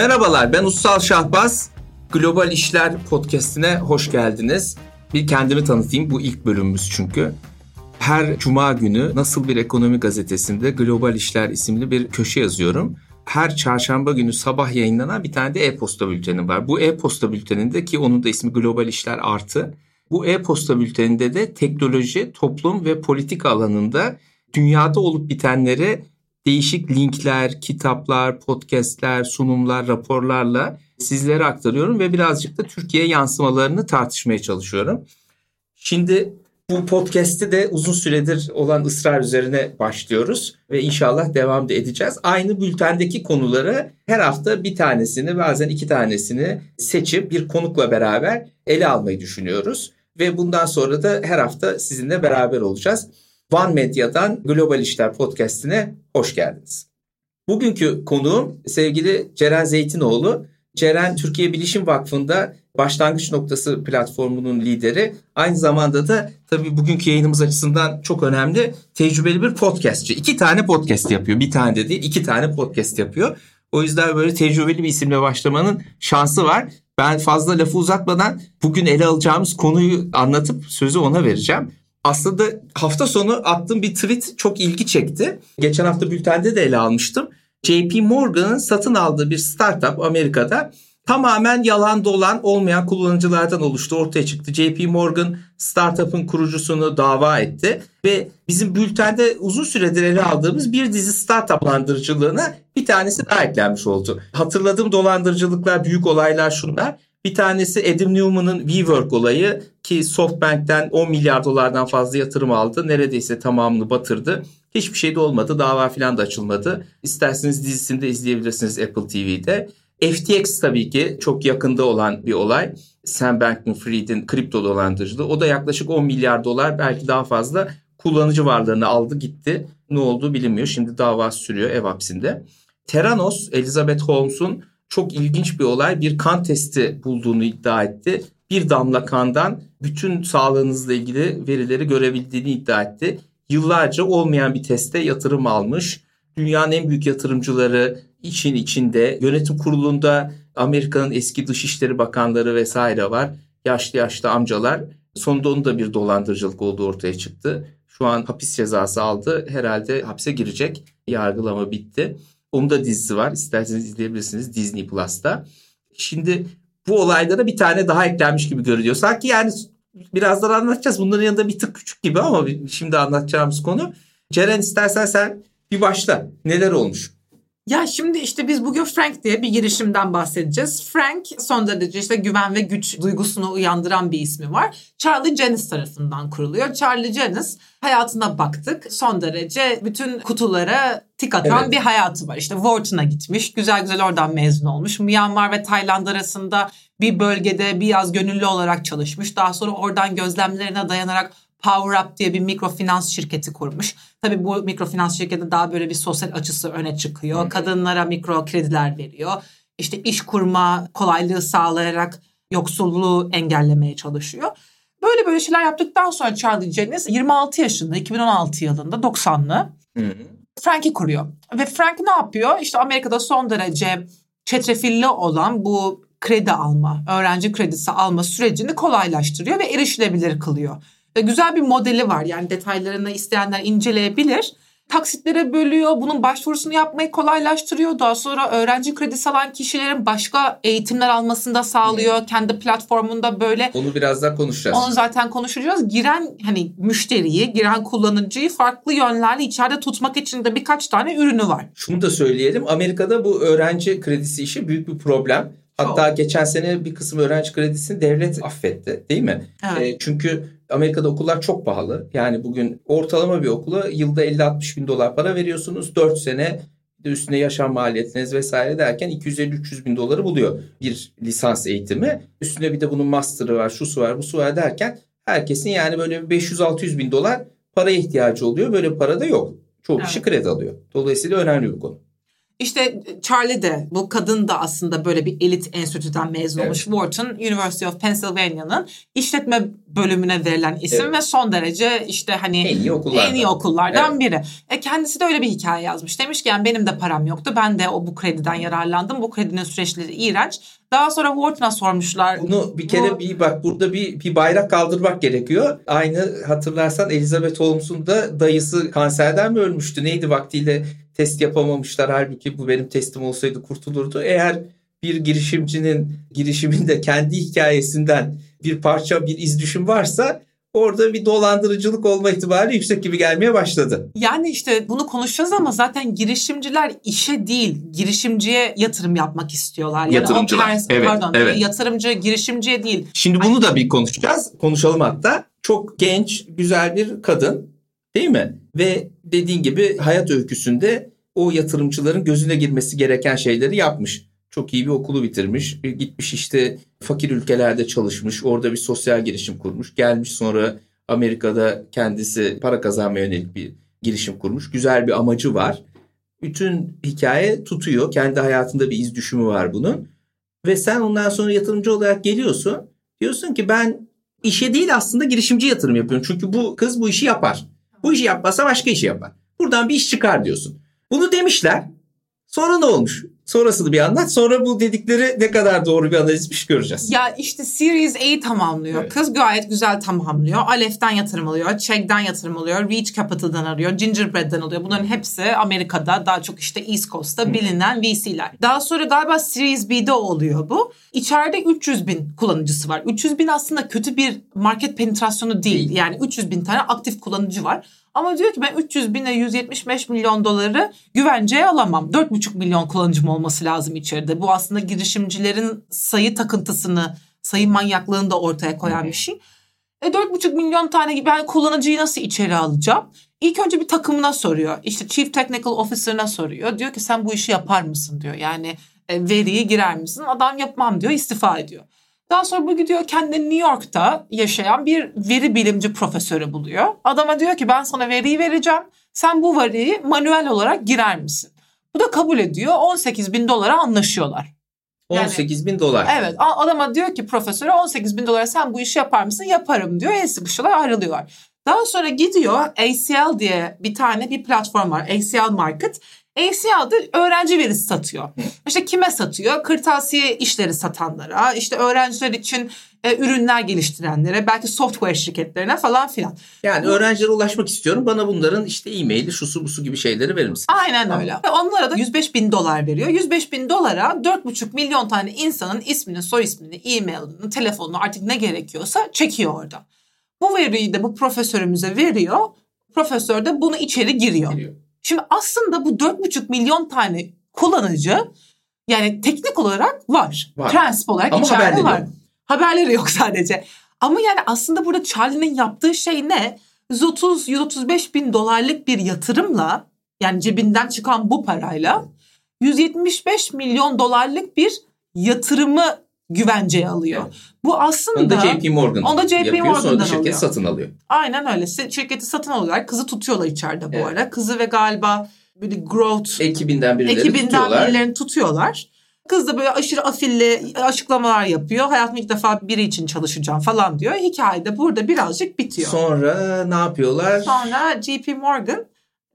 Merhabalar ben Ussal Şahbaz. Global İşler Podcast'ine hoş geldiniz. Bir kendimi tanıtayım bu ilk bölümümüz çünkü. Her cuma günü Nasıl Bir Ekonomi Gazetesi'nde Global İşler isimli bir köşe yazıyorum. Her çarşamba günü sabah yayınlanan bir tane de e-posta bülteni var. Bu e-posta bülteninde ki onun da ismi Global İşler Artı. Bu e-posta bülteninde de teknoloji, toplum ve politika alanında dünyada olup bitenleri değişik linkler, kitaplar, podcastler, sunumlar, raporlarla sizlere aktarıyorum ve birazcık da Türkiye yansımalarını tartışmaya çalışıyorum. Şimdi bu podcast'te de uzun süredir olan ısrar üzerine başlıyoruz ve inşallah devam da edeceğiz. Aynı bültendeki konuları her hafta bir tanesini bazen iki tanesini seçip bir konukla beraber ele almayı düşünüyoruz. Ve bundan sonra da her hafta sizinle beraber olacağız. One Medya'dan Global İşler Podcast'ine hoş geldiniz. Bugünkü konuğum sevgili Ceren Zeytinoğlu. Ceren Türkiye Bilişim Vakfı'nda başlangıç noktası platformunun lideri. Aynı zamanda da tabii bugünkü yayınımız açısından çok önemli tecrübeli bir podcastçi. İki tane podcast yapıyor. Bir tane de değil iki tane podcast yapıyor. O yüzden böyle tecrübeli bir isimle başlamanın şansı var. Ben fazla lafı uzatmadan bugün ele alacağımız konuyu anlatıp sözü ona vereceğim. Aslında hafta sonu attığım bir tweet çok ilgi çekti. Geçen hafta bültende de ele almıştım. JP Morgan'ın satın aldığı bir startup Amerika'da tamamen yalan dolan olmayan kullanıcılardan oluştu. Ortaya çıktı. JP Morgan startup'ın kurucusunu dava etti ve bizim bültende uzun süredir ele aldığımız bir dizi startup dolandırıcılığına bir tanesi daha eklenmiş oldu. Hatırladığım dolandırıcılıklar, büyük olaylar şunlar. Bir tanesi Adam Newman'ın WeWork olayı ki SoftBank'ten 10 milyar dolardan fazla yatırım aldı. Neredeyse tamamını batırdı. Hiçbir şey de olmadı. Dava falan da açılmadı. İsterseniz dizisini de izleyebilirsiniz Apple TV'de. FTX tabii ki çok yakında olan bir olay. Sam Bankman-Fried'in kripto dolandırıcılığı. O da yaklaşık 10 milyar dolar belki daha fazla kullanıcı varlığını aldı gitti. Ne olduğu bilinmiyor. Şimdi dava sürüyor ev hapsinde. Theranos, Elizabeth Holmes'un çok ilginç bir olay. Bir kan testi bulduğunu iddia etti. Bir damla kandan bütün sağlığınızla ilgili verileri görebildiğini iddia etti. Yıllarca olmayan bir teste yatırım almış. Dünyanın en büyük yatırımcıları için içinde yönetim kurulunda Amerika'nın eski dışişleri bakanları vesaire var. Yaşlı yaşlı amcalar. Sonunda onun da bir dolandırıcılık olduğu ortaya çıktı. Şu an hapis cezası aldı. Herhalde hapse girecek. Yargılama bitti. Onun da dizisi var. İsterseniz izleyebilirsiniz Disney Plus'ta. Şimdi bu olaylara bir tane daha eklenmiş gibi görünüyor. Sanki yani birazdan anlatacağız. Bunların yanında bir tık küçük gibi ama şimdi anlatacağımız konu. Ceren istersen sen bir başla. Neler olmuş? Ya şimdi işte biz bugün Frank diye bir girişimden bahsedeceğiz. Frank son derece işte güven ve güç duygusunu uyandıran bir ismi var. Charlie Janis tarafından kuruluyor. Charlie Janis hayatına baktık. Son derece bütün kutulara tik atan evet. bir hayatı var. İşte Wharton'a gitmiş. Güzel güzel oradan mezun olmuş. Myanmar ve Tayland arasında bir bölgede biraz gönüllü olarak çalışmış. Daha sonra oradan gözlemlerine dayanarak Power Up diye bir mikrofinans şirketi kurmuş. Tabii bu mikrofinans şirketi daha böyle bir sosyal açısı öne çıkıyor. Kadınlara mikro krediler veriyor. İşte iş kurma kolaylığı sağlayarak yoksulluğu engellemeye çalışıyor. Böyle böyle şeyler yaptıktan sonra Charlie Janis 26 yaşında 2016 yılında 90'lı Frank'i kuruyor. Ve Frank ne yapıyor? İşte Amerika'da son derece çetrefilli olan bu kredi alma, öğrenci kredisi alma sürecini kolaylaştırıyor ve erişilebilir kılıyor. Ve güzel bir modeli var. Yani detaylarını isteyenler inceleyebilir. Taksitlere bölüyor. Bunun başvurusunu yapmayı kolaylaştırıyor. Daha sonra öğrenci kredisi alan kişilerin başka eğitimler almasını da sağlıyor. Hmm. Kendi platformunda böyle. Onu biraz daha konuşacağız. Onu zaten konuşacağız. Giren hani müşteriyi, giren kullanıcıyı farklı yönlerle içeride tutmak için de birkaç tane ürünü var. Şunu da söyleyelim. Amerika'da bu öğrenci kredisi işi büyük bir problem. Hatta geçen sene bir kısım öğrenci kredisini devlet affetti değil mi? Evet. E, çünkü Amerika'da okullar çok pahalı. Yani bugün ortalama bir okula yılda 50-60 bin dolar para veriyorsunuz. 4 sene üstüne yaşam maliyetiniz vesaire derken 250-300 bin doları buluyor bir lisans eğitimi. Üstüne bir de bunun master'ı var, şusu var, busu var derken herkesin yani böyle 500-600 bin dolar paraya ihtiyacı oluyor. Böyle para da yok. Çoğu evet. kişi kredi alıyor. Dolayısıyla önemli bir konu. İşte Charlie de bu kadın da aslında böyle bir elit enstitüden mezun olmuş. Evet. Wharton University of Pennsylvania'nın işletme bölümüne verilen isim evet. ve son derece işte hani en iyi okullardan, en iyi okullardan evet. biri. E kendisi de öyle bir hikaye yazmış. Demiş ki yani benim de param yoktu. Ben de o bu krediden yararlandım. Bu kredinin süreçleri iğrenç. Daha sonra Wharton'a sormuşlar. Bunu bir kere bu... bir bak burada bir, bir bayrak kaldırmak gerekiyor. Aynı hatırlarsan Elizabeth Holmes'un da dayısı kanserden mi ölmüştü? Neydi vaktiyle test yapamamışlar. Halbuki bu benim testim olsaydı kurtulurdu. Eğer bir girişimcinin girişiminde kendi hikayesinden bir parça bir iz düşüm varsa orada bir dolandırıcılık olma ihtimali yüksek gibi gelmeye başladı. Yani işte bunu konuşacağız ama zaten girişimciler işe değil girişimciye yatırım yapmak istiyorlar. Yani Yatırımcılar. Pers- evet, pardon, evet. Yatırımcı girişimciye değil. Şimdi bunu da bir konuşacağız. Konuşalım hatta. Çok genç, güzel bir kadın değil mi? Ve dediğin gibi hayat öyküsünde o yatırımcıların gözüne girmesi gereken şeyleri yapmış. Çok iyi bir okulu bitirmiş. Gitmiş işte fakir ülkelerde çalışmış. Orada bir sosyal girişim kurmuş. Gelmiş sonra Amerika'da kendisi para kazanmaya yönelik bir girişim kurmuş. Güzel bir amacı var. Bütün hikaye tutuyor. Kendi hayatında bir iz düşümü var bunun. Ve sen ondan sonra yatırımcı olarak geliyorsun. Diyorsun ki ben işe değil aslında girişimci yatırım yapıyorum. Çünkü bu kız bu işi yapar. Bu işi yapmasa başka işi yapar. Buradan bir iş çıkar diyorsun. Bunu demişler. Sonra ne olmuş? Sonrasını bir anlat. Sonra bu dedikleri ne kadar doğru bir analizmiş göreceğiz. Ya işte Series A tamamlıyor. Evet. Kız gayet güzel tamamlıyor. Alef'ten yatırım alıyor. Chegg'den yatırım alıyor. Reach Capital'dan arıyor. Gingerbread'den alıyor. Bunların hepsi Amerika'da daha çok işte East Coast'ta Hı. bilinen VC'ler. Daha sonra galiba Series B'de oluyor bu. İçeride 300 bin kullanıcısı var. 300 bin aslında kötü bir market penetrasyonu değil. Yani 300 bin tane aktif kullanıcı var. Ama diyor ki ben 300 bine 175 milyon doları güvenceye alamam. 4,5 milyon kullanıcım olması lazım içeride. Bu aslında girişimcilerin sayı takıntısını, sayı manyaklığını da ortaya koyan bir şey. E 4,5 milyon tane ben kullanıcıyı nasıl içeri alacağım? İlk önce bir takımına soruyor. İşte Chief Technical Officer'ına soruyor. Diyor ki sen bu işi yapar mısın diyor. Yani e, veriyi girer misin? Adam yapmam diyor istifa ediyor. Daha sonra bu gidiyor kendini New York'ta yaşayan bir veri bilimci profesörü buluyor. Adama diyor ki ben sana veriyi vereceğim. Sen bu veriyi manuel olarak girer misin? Bu da kabul ediyor. 18 bin dolara anlaşıyorlar. 18 bin dolar. Evet adama diyor ki profesöre 18 bin dolara sen bu işi yapar mısın? Yaparım diyor. El sıkışıyorlar ayrılıyorlar. Daha sonra gidiyor ACL diye bir tane bir platform var. ACL Market. ACL'da öğrenci verisi satıyor. İşte kime satıyor? Kırtasiye işleri satanlara, işte öğrenciler için e, ürünler geliştirenlere, belki software şirketlerine falan filan. Yani öğrencilere ulaşmak istiyorum. Bana bunların işte e-maili, şusu busu gibi şeyleri verir misin? Aynen tamam. öyle. Onlara da 105 bin dolar veriyor. 105 bin dolara 4,5 milyon tane insanın ismini, soy ismini, e-mailini, telefonunu artık ne gerekiyorsa çekiyor orada. Bu veriyi de bu profesörümüze veriyor. Profesör de bunu içeri giriyor. giriyor. Şimdi aslında bu 4,5 milyon tane kullanıcı yani teknik olarak var. var. Prensip olarak Ama içeride var. Yok. Haberleri yok sadece. Ama yani aslında burada Charlie'nin yaptığı şey ne? 130-135 bin dolarlık bir yatırımla yani cebinden çıkan bu parayla 175 milyon dolarlık bir yatırımı güvenceye alıyor. Evet. Bu aslında... Onu da JP Morgan Onu da JP yapıyor, Morgan'dan sonra da şirketi alıyor. satın alıyor. Aynen öyle. Şirketi satın alıyorlar. Kızı tutuyorlar içeride bu evet. ara. Kızı ve galiba böyle growth... Ekibinden birileri ekibinden tutuyorlar. birilerini tutuyorlar. Kız da böyle aşırı afilli açıklamalar yapıyor. Hayatım ilk defa biri için çalışacağım falan diyor. Hikaye de burada birazcık bitiyor. Sonra ne yapıyorlar? Sonra JP Morgan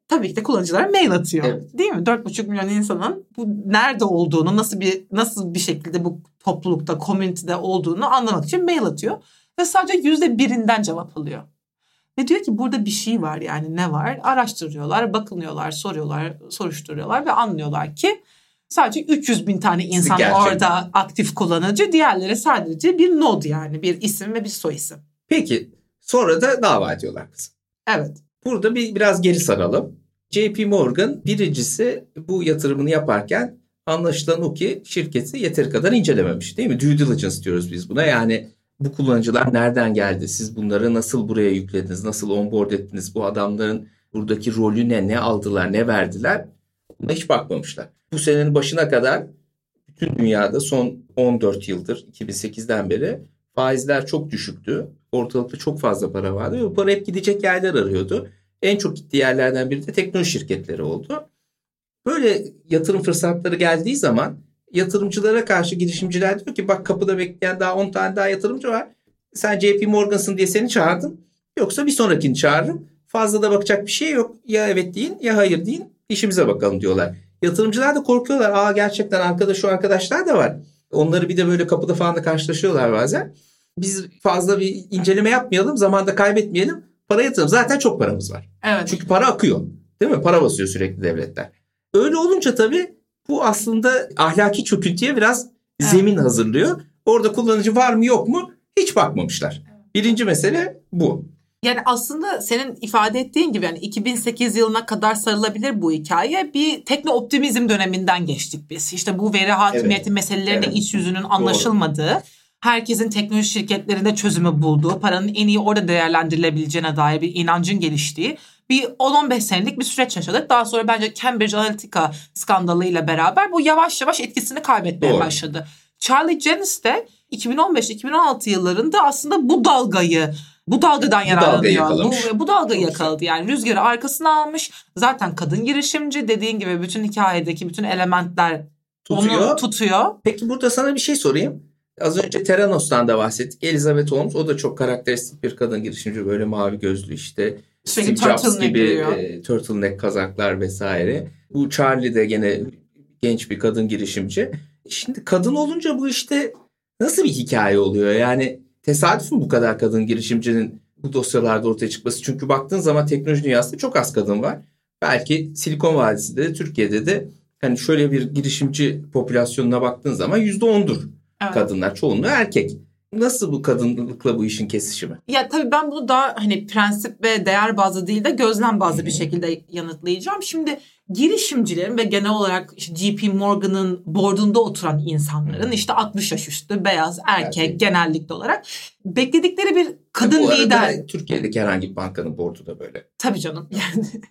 tabii ki de kullanıcılara mail atıyor. Evet. Değil mi? 4,5 milyon insanın bu nerede olduğunu, nasıl bir nasıl bir şekilde bu toplulukta, komünitede olduğunu anlamak için mail atıyor. Ve sadece yüzde birinden cevap alıyor. Ve diyor ki burada bir şey var yani ne var? Araştırıyorlar, bakınıyorlar, soruyorlar, soruşturuyorlar ve anlıyorlar ki sadece 300 bin tane insan Gerçekten. orada aktif kullanıcı. Diğerleri sadece bir nod yani bir isim ve bir soy isim. Peki sonra da dava ediyorlar kızı. Evet. Burada bir biraz geri saralım. JP Morgan birincisi bu yatırımını yaparken anlaşılan o ki şirketi yeteri kadar incelememiş değil mi? Due diligence diyoruz biz buna. Yani bu kullanıcılar nereden geldi? Siz bunları nasıl buraya yüklediniz? Nasıl onboard ettiniz? Bu adamların buradaki rolü ne? Ne aldılar? Ne verdiler? Buna hiç bakmamışlar. Bu senenin başına kadar bütün dünyada son 14 yıldır 2008'den beri faizler çok düşüktü. Ortalıkta çok fazla para vardı ve bu para hep gidecek yerler arıyordu. En çok gittiği yerlerden biri de teknoloji şirketleri oldu. Böyle yatırım fırsatları geldiği zaman yatırımcılara karşı girişimciler diyor ki bak kapıda bekleyen daha 10 tane daha yatırımcı var. Sen JP Morgan'sın diye seni çağırdım. Yoksa bir sonrakini çağırırım. Fazla da bakacak bir şey yok. Ya evet deyin ya hayır deyin. İşimize bakalım diyorlar. Yatırımcılar da korkuyorlar. Aa gerçekten arkada şu arkadaşlar da var. Onları bir de böyle kapıda falan da karşılaşıyorlar bazen. Biz fazla bir inceleme yapmayalım. Zamanda kaybetmeyelim. Para yatıralım. Zaten çok paramız var. Evet. Çünkü para akıyor. Değil mi? Para basıyor sürekli devletler. Öyle olunca tabii bu aslında ahlaki çöküntüye biraz Evet. zemin hazırlıyor. Orada kullanıcı var mı yok mu hiç bakmamışlar. Birinci mesele bu. Yani aslında senin ifade ettiğin gibi yani 2008 yılına kadar sarılabilir bu hikaye. Bir tekno optimizm döneminden geçtik biz. İşte bu veri hakimiyeti Evet. meselelerinin Evet. iç yüzünün anlaşılmadığı, herkesin teknoloji şirketlerinde çözümü bulduğu, paranın en iyi orada değerlendirilebileceğine dair bir inancın geliştiği bir 10-15 senelik bir süreç yaşadık. Daha sonra bence Cambridge Analytica skandalıyla beraber bu yavaş yavaş etkisini kaybetmeye Doğru. başladı. Charlie Jennings de 2015-2016 yıllarında aslında bu dalgayı bu dalgadan yararlanıyor. Bu, bu dalgayı Çok yakaladı. Yani rüzgarı arkasına almış. Zaten kadın girişimci dediğin gibi bütün hikayedeki bütün elementler Tutuyor. onu tutuyor. Peki burada sana bir şey sorayım. Az önce Theranos'tan da bahsettik. Elizabeth Holmes o da çok karakteristik bir kadın girişimci. Böyle mavi gözlü işte. Steve Jobs turtleneck gibi e, turtleneck kazaklar vesaire. Bu Charlie de gene genç bir kadın girişimci. Şimdi kadın olunca bu işte nasıl bir hikaye oluyor? Yani tesadüf mü bu kadar kadın girişimcinin bu dosyalarda ortaya çıkması? Çünkü baktığın zaman teknoloji dünyasında çok az kadın var. Belki Silikon Vadisi'nde de Türkiye'de de hani şöyle bir girişimci popülasyonuna baktığın zaman yüzde ondur Evet. kadınlar. Çoğunluğu erkek. Nasıl bu kadınlıkla bu işin kesişimi? Ya tabii ben bunu daha hani prensip ve değer bazlı değil de gözlem bazlı Hı bir şekilde yanıtlayacağım. Şimdi girişimcilerin ve genel olarak işte JP Morgan'ın boardunda oturan insanların Hı. işte 60 yaş üstü beyaz erkek, Erkek. genellikle olarak bekledikleri bir kadın bu arada lider. Türkiye'deki herhangi bir bankanın bordu da böyle. Tabii canım yani.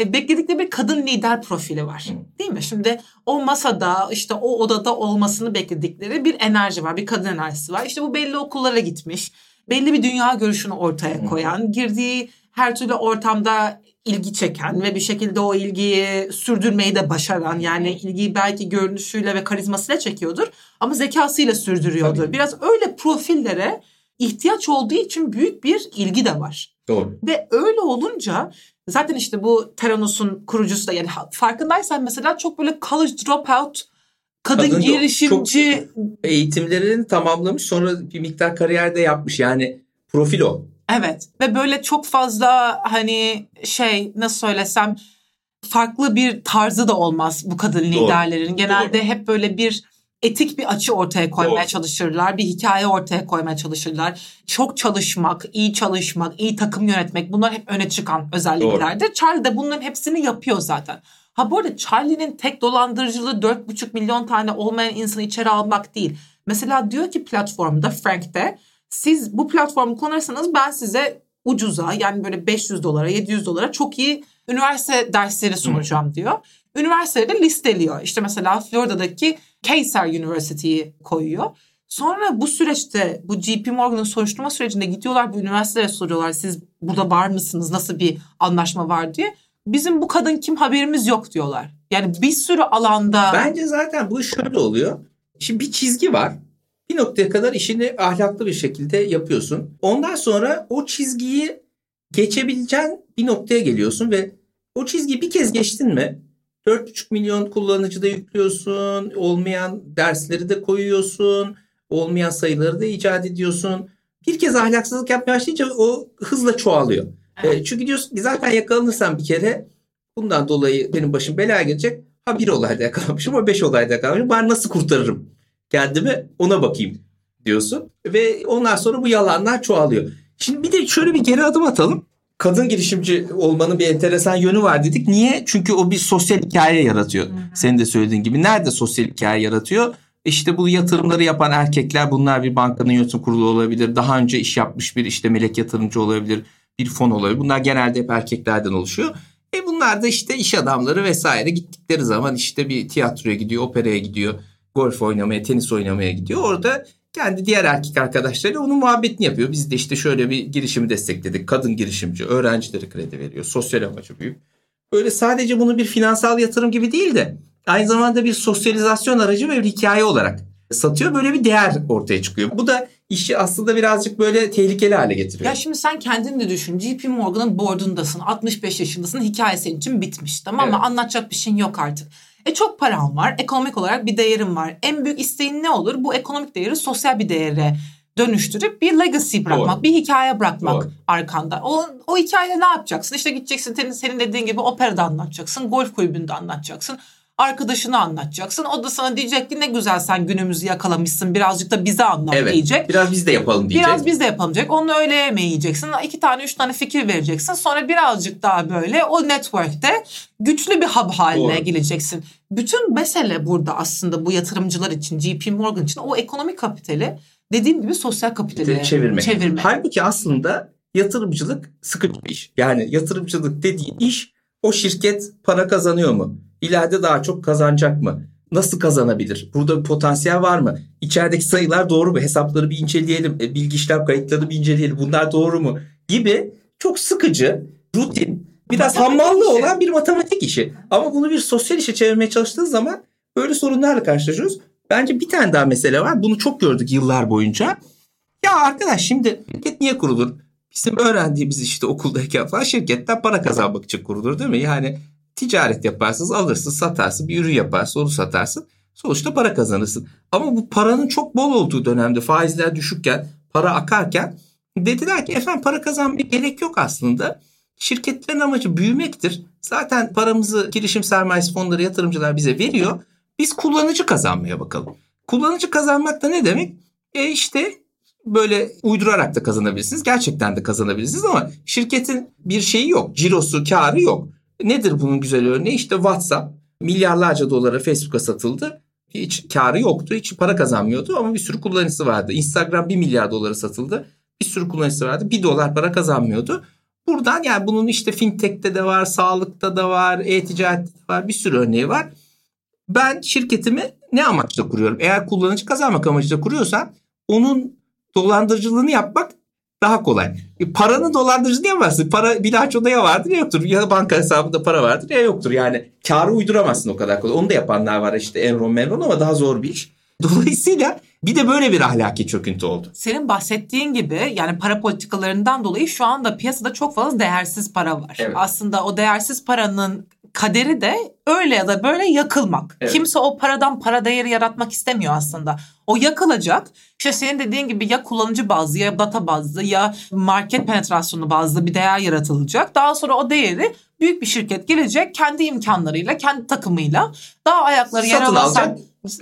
E, bekledikleri bir kadın lider profili var. Değil mi? Şimdi o masada işte o odada olmasını bekledikleri bir enerji var. Bir kadın enerjisi var. İşte bu belli okullara gitmiş. Belli bir dünya görüşünü ortaya koyan, girdiği her türlü ortamda ilgi çeken ve bir şekilde o ilgiyi sürdürmeyi de başaran yani ilgiyi belki görünüşüyle ve karizmasıyla çekiyordur ama zekasıyla sürdürüyordur. Tabii. Biraz öyle profillere ihtiyaç olduğu için büyük bir ilgi de var. Doğru. Ve öyle olunca zaten işte bu Theranos'un kurucusu da yani farkındaysan mesela çok böyle college dropout kadın, Kadın girişimci Eğitimlerini tamamlamış sonra bir miktar kariyerde yapmış. Yani profil o. evet ve böyle çok fazla hani şey nasıl söylesem farklı bir tarzı da olmaz bu kadın Doğru. liderlerin. Genelde hep böyle bir etik bir açı ortaya koymaya Doğru. çalışırlar. Bir hikaye ortaya koymaya çalışırlar. Çok çalışmak, iyi çalışmak, iyi takım yönetmek bunlar hep öne çıkan özelliklerdir. Charlie de bunların hepsini yapıyor zaten. Ha bu arada Charlie'nin tek dolandırıcılığı 4,5 milyon tane olmayan insanı içeri almak değil. Mesela diyor ki platformda Frank'te siz bu platformu kullanırsanız ben size ucuza yani böyle 500 dolara 700 dolara çok iyi üniversite dersleri sunacağım diyor. Üniversiteleri de listeliyor. İşte mesela Florida'daki Kaiser University'yi koyuyor. Sonra bu süreçte bu JP Morgan'ın soruşturma sürecinde gidiyorlar bu üniversitelere soruyorlar. Siz burada var mısınız? Nasıl bir anlaşma var diye. Bizim bu kadın kim haberimiz yok diyorlar. Yani bir sürü alanda Bence zaten bu şöyle oluyor. Şimdi bir çizgi var. Bir noktaya kadar işini ahlaklı bir şekilde yapıyorsun. Ondan sonra o çizgiyi geçebileceğin bir noktaya geliyorsun ve o çizgiyi bir kez geçtin mi 4,5 milyon kullanıcı da yüklüyorsun. Olmayan dersleri de koyuyorsun. Olmayan sayıları da icat ediyorsun. Bir kez ahlaksızlık yapmaya başlayınca o hızla çoğalıyor. Evet. E, çünkü diyorsun ki zaten yakalanırsam bir kere bundan dolayı benim başım belaya gelecek. Ha bir olayda yakalanmışım ama beş olayda yakalanmışım. Ben nasıl kurtarırım kendimi ona bakayım diyorsun. Ve ondan sonra bu yalanlar çoğalıyor. Şimdi bir de şöyle bir geri adım atalım. Kadın girişimci olmanın bir enteresan yönü var dedik. Niye? Çünkü o bir sosyal hikaye yaratıyor. Senin de söylediğin gibi. Nerede sosyal hikaye yaratıyor? İşte bu yatırımları yapan erkekler bunlar bir bankanın yönetim kurulu olabilir. Daha önce iş yapmış bir işte melek yatırımcı olabilir. Bir fon olabilir. Bunlar genelde hep erkeklerden oluşuyor. E bunlar da işte iş adamları vesaire gittikleri zaman işte bir tiyatroya gidiyor, operaya gidiyor, golf oynamaya, tenis oynamaya gidiyor. Orada kendi diğer erkek arkadaşları onun muhabbetini yapıyor. Biz de işte şöyle bir girişimi destekledik. Kadın girişimci, öğrencilere kredi veriyor. Sosyal amacı büyük. böyle sadece bunu bir finansal yatırım gibi değil de aynı zamanda bir sosyalizasyon aracı ve bir hikaye olarak satıyor. Böyle bir değer ortaya çıkıyor. Bu da işi aslında birazcık böyle tehlikeli hale getiriyor. Ya şimdi sen kendin de düşün. JP Morgan'ın boardundasın. 65 yaşındasın. Hikaye senin için bitmiş. Tamam mı? Evet. Anlatacak bir şeyin yok artık. E çok param var. Ekonomik olarak bir değerim var. En büyük isteğin ne olur? Bu ekonomik değeri sosyal bir değere dönüştürüp bir legacy bırakmak, Doğru. bir hikaye bırakmak Doğru. arkanda. O, o hikayeyle ne yapacaksın? İşte gideceksin senin, senin dediğin gibi operada anlatacaksın, golf kulübünde anlatacaksın. Arkadaşını anlatacaksın. O da sana diyecek ki ne güzel sen günümüzü yakalamışsın. Birazcık da bize anlat evet. diyecek. Biraz biz de yapalım diyecek. Biraz biz de yapalım diyecek. Onu öğle yemeği yiyeceksin. İki tane üç tane fikir vereceksin. Sonra birazcık daha böyle o network'te güçlü bir hub haline Doğru. geleceksin. Bütün mesele burada aslında bu yatırımcılar için, JP Morgan için o ekonomik kapitali dediğim gibi sosyal kapitali çevirmek. çevirmek. Halbuki aslında yatırımcılık sıkıcı bir iş. Yani yatırımcılık dediğin iş o şirket para kazanıyor mu? İleride daha çok kazanacak mı? Nasıl kazanabilir? Burada bir potansiyel var mı? İçerideki sayılar doğru mu? Hesapları bir inceleyelim. E, Bilgi işlem kayıtlarını bir inceleyelim. Bunlar doğru mu? Gibi çok sıkıcı, rutin, biraz Matematik hammallı işi. olan bir matematik işi. Ama bunu bir sosyal işe çevirmeye çalıştığın zaman böyle sorunlarla karşılaşıyoruz. Bence bir tane daha mesele var. Bunu çok gördük yıllar boyunca. Ya arkadaş şimdi şirket niye kurulur? Bizim öğrendiğimiz işte okuldayken falan şirketten para kazanmak için kurulur değil mi? Yani ticaret yaparsınız, alırsın, satarsın, bir ürün yaparsın, onu satarsın. Sonuçta para kazanırsın. Ama bu paranın çok bol olduğu dönemde faizler düşükken, para akarken dediler ki efendim para kazanmaya gerek yok aslında. Şirketlerin amacı büyümektir. Zaten paramızı girişim sermayesi fonları, yatırımcılar bize veriyor. Biz kullanıcı kazanmaya bakalım. Kullanıcı kazanmak da ne demek? E işte böyle uydurarak da kazanabilirsiniz. Gerçekten de kazanabilirsiniz ama şirketin bir şeyi yok. Cirosu, karı yok. Nedir bunun güzel örneği? İşte WhatsApp milyarlarca dolara Facebook'a satıldı. Hiç karı yoktu. Hiç para kazanmıyordu ama bir sürü kullanıcısı vardı. Instagram 1 milyar dolara satıldı. Bir sürü kullanıcısı vardı. 1 dolar para kazanmıyordu. Buradan yani bunun işte fintech'te de var, sağlıkta da var, e-ticarette de var. Bir sürü örneği var. Ben şirketimi ne amaçla kuruyorum? Eğer kullanıcı kazanmak amacıyla kuruyorsam onun dolandırıcılığını yapmak daha kolay. E, paranın dolandırıcılığı yapamazsın. Para bilançoda vardır ya yoktur. Ya banka hesabında para vardır ya yoktur. Yani karı uyduramazsın o kadar kolay. Onu da yapanlar var işte Enron Menron ama daha zor bir iş. Dolayısıyla bir de böyle bir ahlaki çöküntü oldu. Senin bahsettiğin gibi yani para politikalarından dolayı şu anda piyasada çok fazla değersiz para var. Evet. Aslında o değersiz paranın kaderi de öyle ya da böyle yakılmak. Evet. Kimse o paradan para değeri yaratmak istemiyor aslında. O yakılacak. İşte senin dediğin gibi ya kullanıcı bazlı ya data bazlı ya market penetrasyonu bazlı bir değer yaratılacak. Daha sonra o değeri büyük bir şirket gelecek kendi imkanlarıyla, kendi takımıyla daha ayakları yere basan.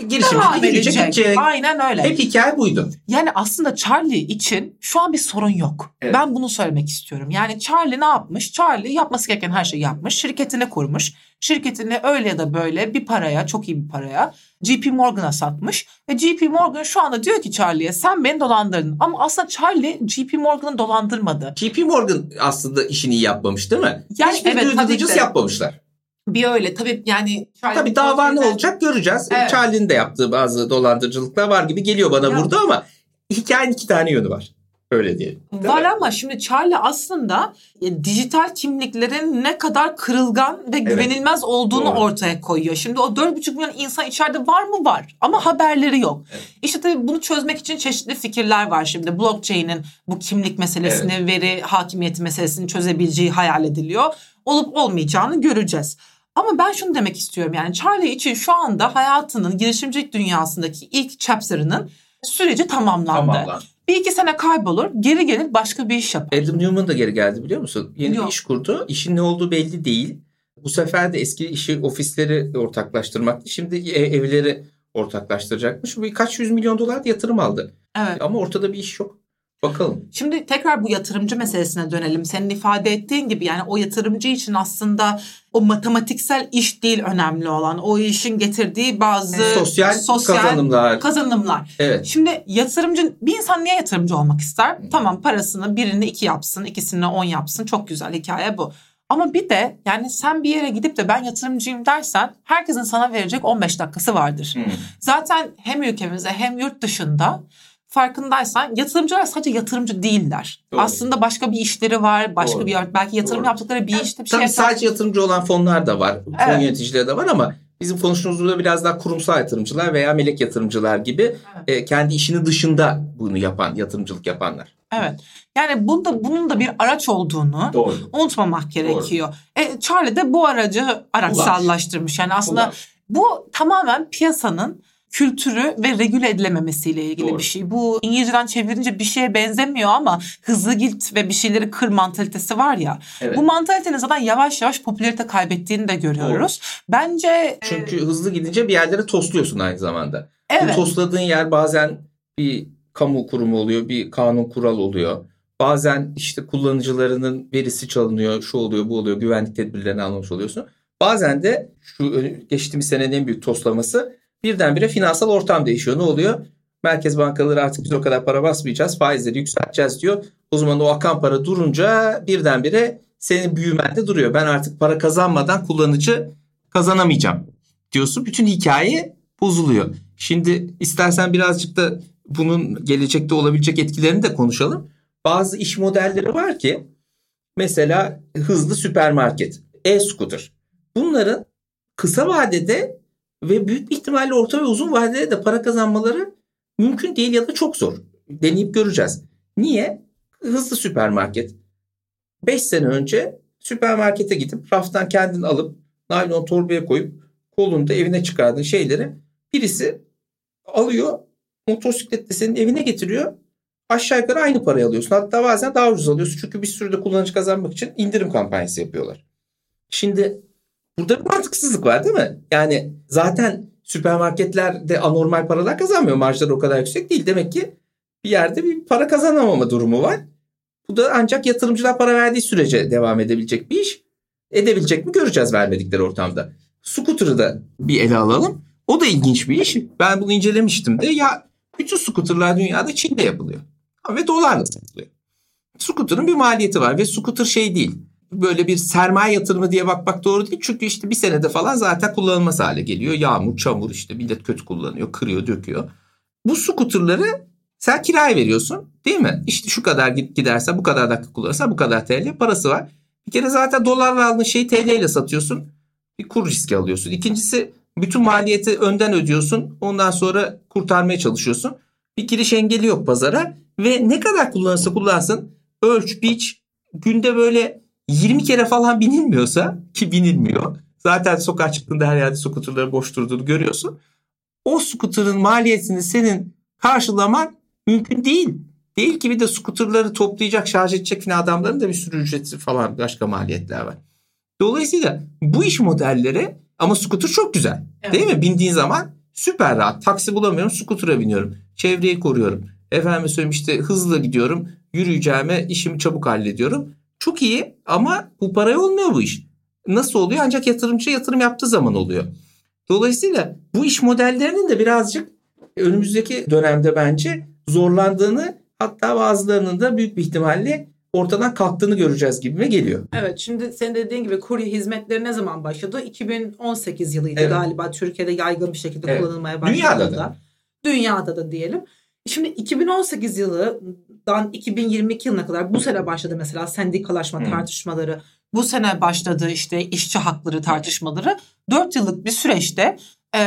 Girişimci gidecek. Aynen öyle. Hep hikaye buydu. Yani aslında Charlie için şu an bir sorun yok. Evet. Ben bunu söylemek istiyorum. Yani Charlie ne yapmış? Charlie yapması gereken her şeyi yapmış. Şirketini kurmuş. Şirketini öyle ya da böyle bir paraya, çok iyi bir paraya JP Morgan'a satmış. Ve JP Morgan şu anda diyor ki Charlie'ye sen beni dolandırdın. Ama aslında Charlie JP Morgan'ı dolandırmadı. JP Morgan aslında işini iyi yapmamış değil mi? Yani Hiçbir evet, tabii ki. yapmamışlar. Bir öyle tabii yani Charlie Tabii dava ne olacak göreceğiz. Evet. Charlie'nin de yaptığı bazı dolandırıcılıklar var gibi geliyor bana Ya. burada ama hikayenin iki tane yönü var. Öyle diyelim. Var mi? ama şimdi Charlie aslında e, dijital kimliklerin ne kadar kırılgan ve güvenilmez olduğunu Doğru. ortaya koyuyor. Şimdi o 4,5 milyon insan içeride var mı? Var. Ama haberleri yok. Evet. İşte tabii bunu çözmek için çeşitli fikirler var şimdi. Blockchain'in bu kimlik meselesini, veri hakimiyeti meselesini çözebileceği hayal ediliyor. Olup olmayacağını göreceğiz. Ama ben şunu demek istiyorum yani Charlie için şu anda hayatının girişimcilik dünyasındaki ilk chapter'ının süreci tamamlandı. Tamam lan. Bir iki sene kaybolur, geri gelir başka bir iş yapar. Adam Newman da geri geldi biliyor musun? Yeni Yok. bir iş kurdu. İşin ne olduğu belli değil. Bu sefer de eski işi ofisleri ortaklaştırmaktı. Şimdi e- evleri ortaklaştıracakmış. Bu kaç yüz milyon dolar yatırım aldı. Evet. Ama ortada bir iş yok. Bakalım. Şimdi tekrar bu yatırımcı meselesine dönelim. Senin ifade ettiğin gibi yani o yatırımcı için aslında o matematiksel iş değil önemli olan. O işin getirdiği bazı Sosyal, kazanımlar. kazanımlar. evet. Şimdi yatırımcı bir insan niye yatırımcı olmak ister? Tamam parasını birini iki yapsın, ikisini on yapsın. Çok güzel hikaye bu. Ama bir de yani sen bir yere gidip de ben yatırımcıyım dersen herkesin sana verecek 15 dakikası vardır. Hmm. Zaten hem ülkemizde hem yurt dışında farkındaysan yatırımcılar sadece yatırımcı değiller. Doğru. Aslında başka bir işleri var. Başka Doğru. bir belki yatırım Doğru. yaptıkları bir işte bir şey Tabii sadece yatırımcı olan fonlar da var. Fon Evet. yöneticileri de var ama bizim konuştuğumuz burada biraz daha kurumsal yatırımcılar veya melek yatırımcılar gibi Evet. e, kendi işinin dışında bunu yapan, yatırımcılık yapanlar. Evet. Yani bunda bunun da bir araç olduğunu Doğru. unutmamak gerekiyor. E, Charlie de bu aracı araçsallaştırmış. Yani aslında bu tamamen piyasanın kültürü ve regüle edilememesiyle ilgili Doğru. bir şey. Bu İngilizceden çevirince bir şeye benzemiyor ama hızlı git ve bir şeyleri kır mantalitesi var ya. Evet. Bu mantalitenin zaten yavaş yavaş popülarite kaybettiğini de görüyoruz. Bence e, Çünkü hızlı gidince bir yerlere tosluyorsun aynı zamanda. Bu evet. tosladığın yer bazen bir kamu kurumu oluyor, bir kanun kural oluyor. Bazen işte kullanıcılarının verisi çalınıyor, şu oluyor, bu oluyor, güvenlik tedbirlerini almamış oluyorsun. Bazen de şu geçtiğimiz senenin en büyük toslaması birdenbire finansal ortam değişiyor. Ne oluyor? Merkez bankaları artık biz o kadar para basmayacağız, faizleri yükselteceğiz diyor. O zaman o akan para durunca birdenbire senin büyümen de duruyor. Ben artık para kazanmadan kullanıcı kazanamayacağım diyorsun. Bütün hikaye bozuluyor. Şimdi istersen birazcık da bunun gelecekte olabilecek etkilerini de konuşalım. Bazı iş modelleri var ki mesela hızlı süpermarket, e-scooter. Bunların kısa vadede ve büyük bir ihtimalle orta ve uzun vadede de para kazanmaları mümkün değil ya da çok zor. Deneyip göreceğiz. Niye? Hızlı süpermarket. 5 sene önce süpermarkete gidip raftan kendin alıp naylon torbaya koyup kolunda evine çıkardığın şeyleri birisi alıyor motosikletle senin evine getiriyor. Aşağı yukarı aynı parayı alıyorsun. Hatta bazen daha ucuz alıyorsun. Çünkü bir sürü de kullanıcı kazanmak için indirim kampanyası yapıyorlar. Şimdi burada bir mantıksızlık var değil mi? Yani zaten süpermarketlerde anormal paralar kazanmıyor. Marjları o kadar yüksek değil. Demek ki bir yerde bir para kazanamama durumu var. Bu da ancak yatırımcılar para verdiği sürece devam edebilecek bir iş. Edebilecek mi göreceğiz vermedikleri ortamda. Scooter'ı da bir ele alalım. O da ilginç bir iş. Ben bunu incelemiştim de. Ya bütün scooter'lar dünyada Çin'de yapılıyor. Ve dolarla satılıyor. Scooter'ın bir maliyeti var ve scooter şey değil. Böyle bir sermaye yatırımı diye bakmak doğru değil. Çünkü işte bir senede falan zaten kullanılmaz hale geliyor. Yağmur, çamur işte millet kötü kullanıyor, kırıyor, döküyor. Bu scooter'ları sen kiraya veriyorsun değil mi? İşte şu kadar gidersen bu kadar dakika kullanırsan bu kadar TL parası var. Bir kere zaten dolarla aldığın şeyi TL ile satıyorsun. Bir kur riski alıyorsun. İkincisi bütün maliyeti önden ödüyorsun. Ondan sonra kurtarmaya çalışıyorsun. Bir giriş engeli yok pazara. Ve ne kadar kullanırsa kullansın ölç biç günde böyle 20 kere falan binilmiyorsa ki binilmiyor. Zaten sokağa çıktığında her yerde skuterların boş durduğunu görüyorsun. O skuterın maliyetini senin karşılaman mümkün değil. Değil ki bir de skuterları toplayacak, şarj edecek falan adamların da bir sürü ücreti falan başka maliyetler var. Dolayısıyla bu iş modelleri ama skuter çok güzel. Evet. Değil mi? Bindiğin zaman süper rahat. Taksi bulamıyorum, skuter'a biniyorum. Çevreyi koruyorum. Efendim söyleyeyim işte hızlı gidiyorum. Yürüyeceğime işimi çabuk hallediyorum. Çok iyi ama bu paraya olmuyor bu iş. Nasıl oluyor? Ancak yatırımcı yatırım yaptığı zaman oluyor. Dolayısıyla bu iş modellerinin de birazcık önümüzdeki dönemde bence zorlandığını hatta bazılarının da büyük bir ihtimalle ortadan kalktığını göreceğiz gibime geliyor. Evet şimdi senin dediğin gibi kurye hizmetleri ne zaman başladı? 2018 yılıydı Evet. galiba Türkiye'de yaygın bir şekilde Evet. kullanılmaya başladı. Dünyada da. Dünyada da diyelim. Şimdi 2018 yılından 2022 yılına kadar bu sene başladı mesela sendikalaşma Hı. tartışmaları. Bu sene başladı işte işçi hakları tartışmaları. 4 yıllık bir süreçte e,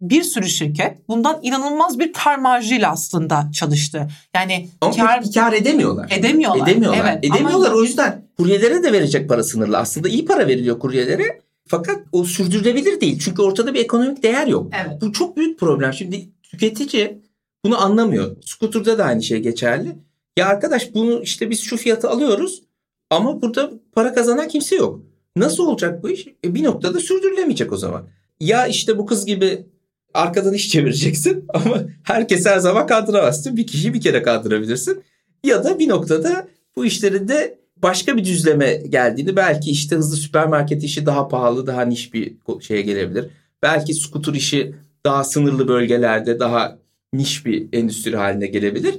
bir sürü şirket bundan inanılmaz bir kar marjıyla aslında çalıştı. Yani Ama kar kar edemiyorlar. edemiyorlar. Edemiyorlar. Evet, Edemiyorlar ama- o yüzden kuryelere de verecek para sınırlı. Aslında iyi para veriliyor kuryelere. Fakat o sürdürülebilir değil. Çünkü ortada bir ekonomik değer yok. Evet. Bu çok büyük problem. Şimdi tüketici bunu anlamıyor. Scooter'da da aynı şey geçerli. Ya arkadaş bunu işte biz şu fiyatı alıyoruz ama burada para kazanan kimse yok. Nasıl olacak bu iş? E bir noktada sürdürülemeyecek o zaman. Ya işte bu kız gibi arkadan iş çevireceksin ama herkes her zaman kandıramazsın. Bir kişiyi bir kere kandırabilirsin. Ya da bir noktada bu işlerin de başka bir düzleme geldiğini belki işte hızlı süpermarket işi daha pahalı daha niş bir şeye gelebilir. Belki skuter işi daha sınırlı bölgelerde daha niş bir endüstri haline gelebilir.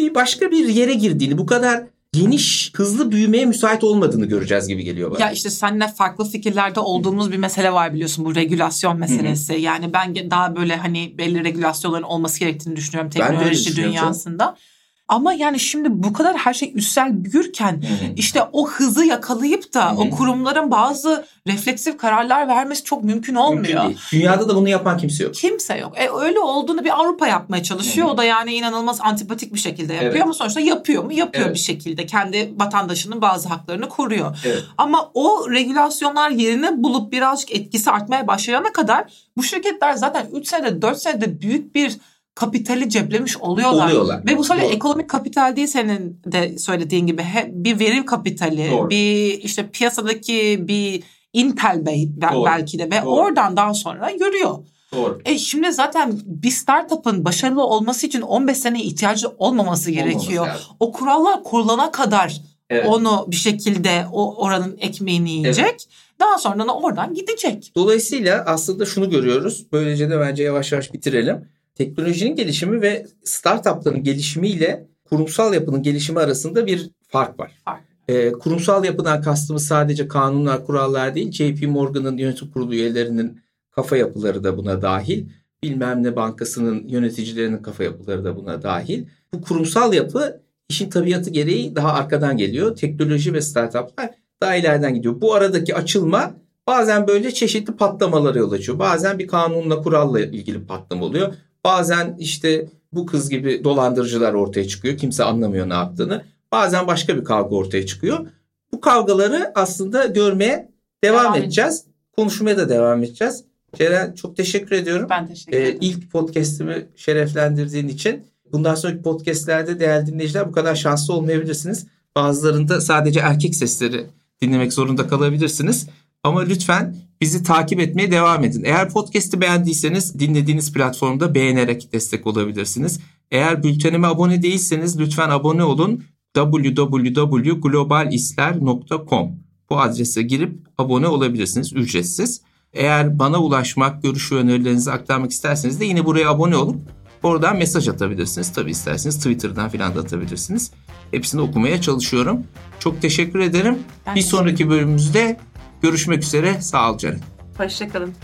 Bir başka bir yere girdiğini bu kadar geniş, hızlı büyümeye müsait olmadığını göreceğiz gibi geliyor bana. Ya işte seninle farklı fikirlerde olduğumuz bir mesele var biliyorsun bu regülasyon meselesi. Yani ben daha böyle hani belli regülasyonların olması gerektiğini düşünüyorum teknoloji düşünüyorum canım. Ama yani şimdi bu kadar her şey üstsel büyürken işte o hızı yakalayıp da o kurumların bazı refleksif kararlar vermesi çok mümkün olmuyor. Mümkün değil. Dünyada da bunu yapan kimse yok. Kimse yok. E öyle olduğunu bir Avrupa yapmaya çalışıyor. O da yani inanılmaz antipatik bir şekilde yapıyor Evet. ama sonuçta yapıyor mu? Yapıyor Evet. bir şekilde. Kendi vatandaşının bazı haklarını koruyor. Evet. Ama o regülasyonlar yerini bulup birazcık etkisi artmaya başlayana kadar bu şirketler zaten 3 senede 4 senede büyük bir kapitali ceplemiş oluyorlar. Oluyorlar. Ve bu sadece Doğru. ekonomik kapital değil senin de söylediğin gibi. Bir veri kapitali, Doğru. bir işte piyasadaki bir Intel be- Doğru. belki de ve Doğru. oradan daha sonra yürüyor. Doğru. E şimdi zaten bir startup'ın başarılı olması için 15 sene ihtiyacı olmaması gerekiyor. lazım. O kurallar kurulana kadar Evet. onu bir şekilde o oranın ekmeğini yiyecek. Daha sonra da oradan gidecek. Dolayısıyla aslında şunu görüyoruz. Böylece de bence yavaş yavaş bitirelim. Teknolojinin gelişimi ve startupların gelişimiyle kurumsal yapının gelişimi arasında bir fark var. Fark. Ee, kurumsal yapıdan kastımız sadece kanunlar, kurallar değil. JP Morgan'ın yönetim kurulu üyelerinin kafa yapıları da buna dahil. Bilmem ne bankasının yöneticilerinin kafa yapıları da buna dahil. Bu kurumsal yapı işin tabiatı gereği daha arkadan geliyor. Teknoloji ve startuplar daha ileriden gidiyor. Bu aradaki açılma bazen böyle çeşitli patlamalara yol açıyor. Bazen bir kanunla kuralla ilgili patlama oluyor. Bazen işte bu kız gibi dolandırıcılar ortaya çıkıyor. Kimse anlamıyor ne yaptığını. Bazen başka bir kavga ortaya çıkıyor. Bu kavgaları aslında görmeye devam, Devam edeceğiz. Konuşmaya da devam edeceğiz. Ceren çok teşekkür ediyorum. Ben teşekkür Ee, ederim. ilk podcast'imi şereflendirdiğin için. Bundan sonraki podcast'lerde değerli dinleyiciler bu kadar şanslı olmayabilirsiniz. Bazılarında sadece erkek sesleri dinlemek zorunda kalabilirsiniz. Ama lütfen bizi takip etmeye devam edin. Eğer podcast'i beğendiyseniz dinlediğiniz platformda beğenerek destek olabilirsiniz. Eğer bültenime abone değilseniz lütfen abone olun. www.globalisler.com Bu adrese girip abone olabilirsiniz ücretsiz. Eğer bana ulaşmak, görüş ve önerilerinizi aktarmak isterseniz de yine buraya abone olup oradan mesaj atabilirsiniz. Tabii isterseniz Twitter'dan filan da atabilirsiniz. Hepsini okumaya çalışıyorum. Çok teşekkür ederim. Ben Bir sonraki bölümümüzde görüşmek üzere. Sağ ol Ceren. Hoşçakalın.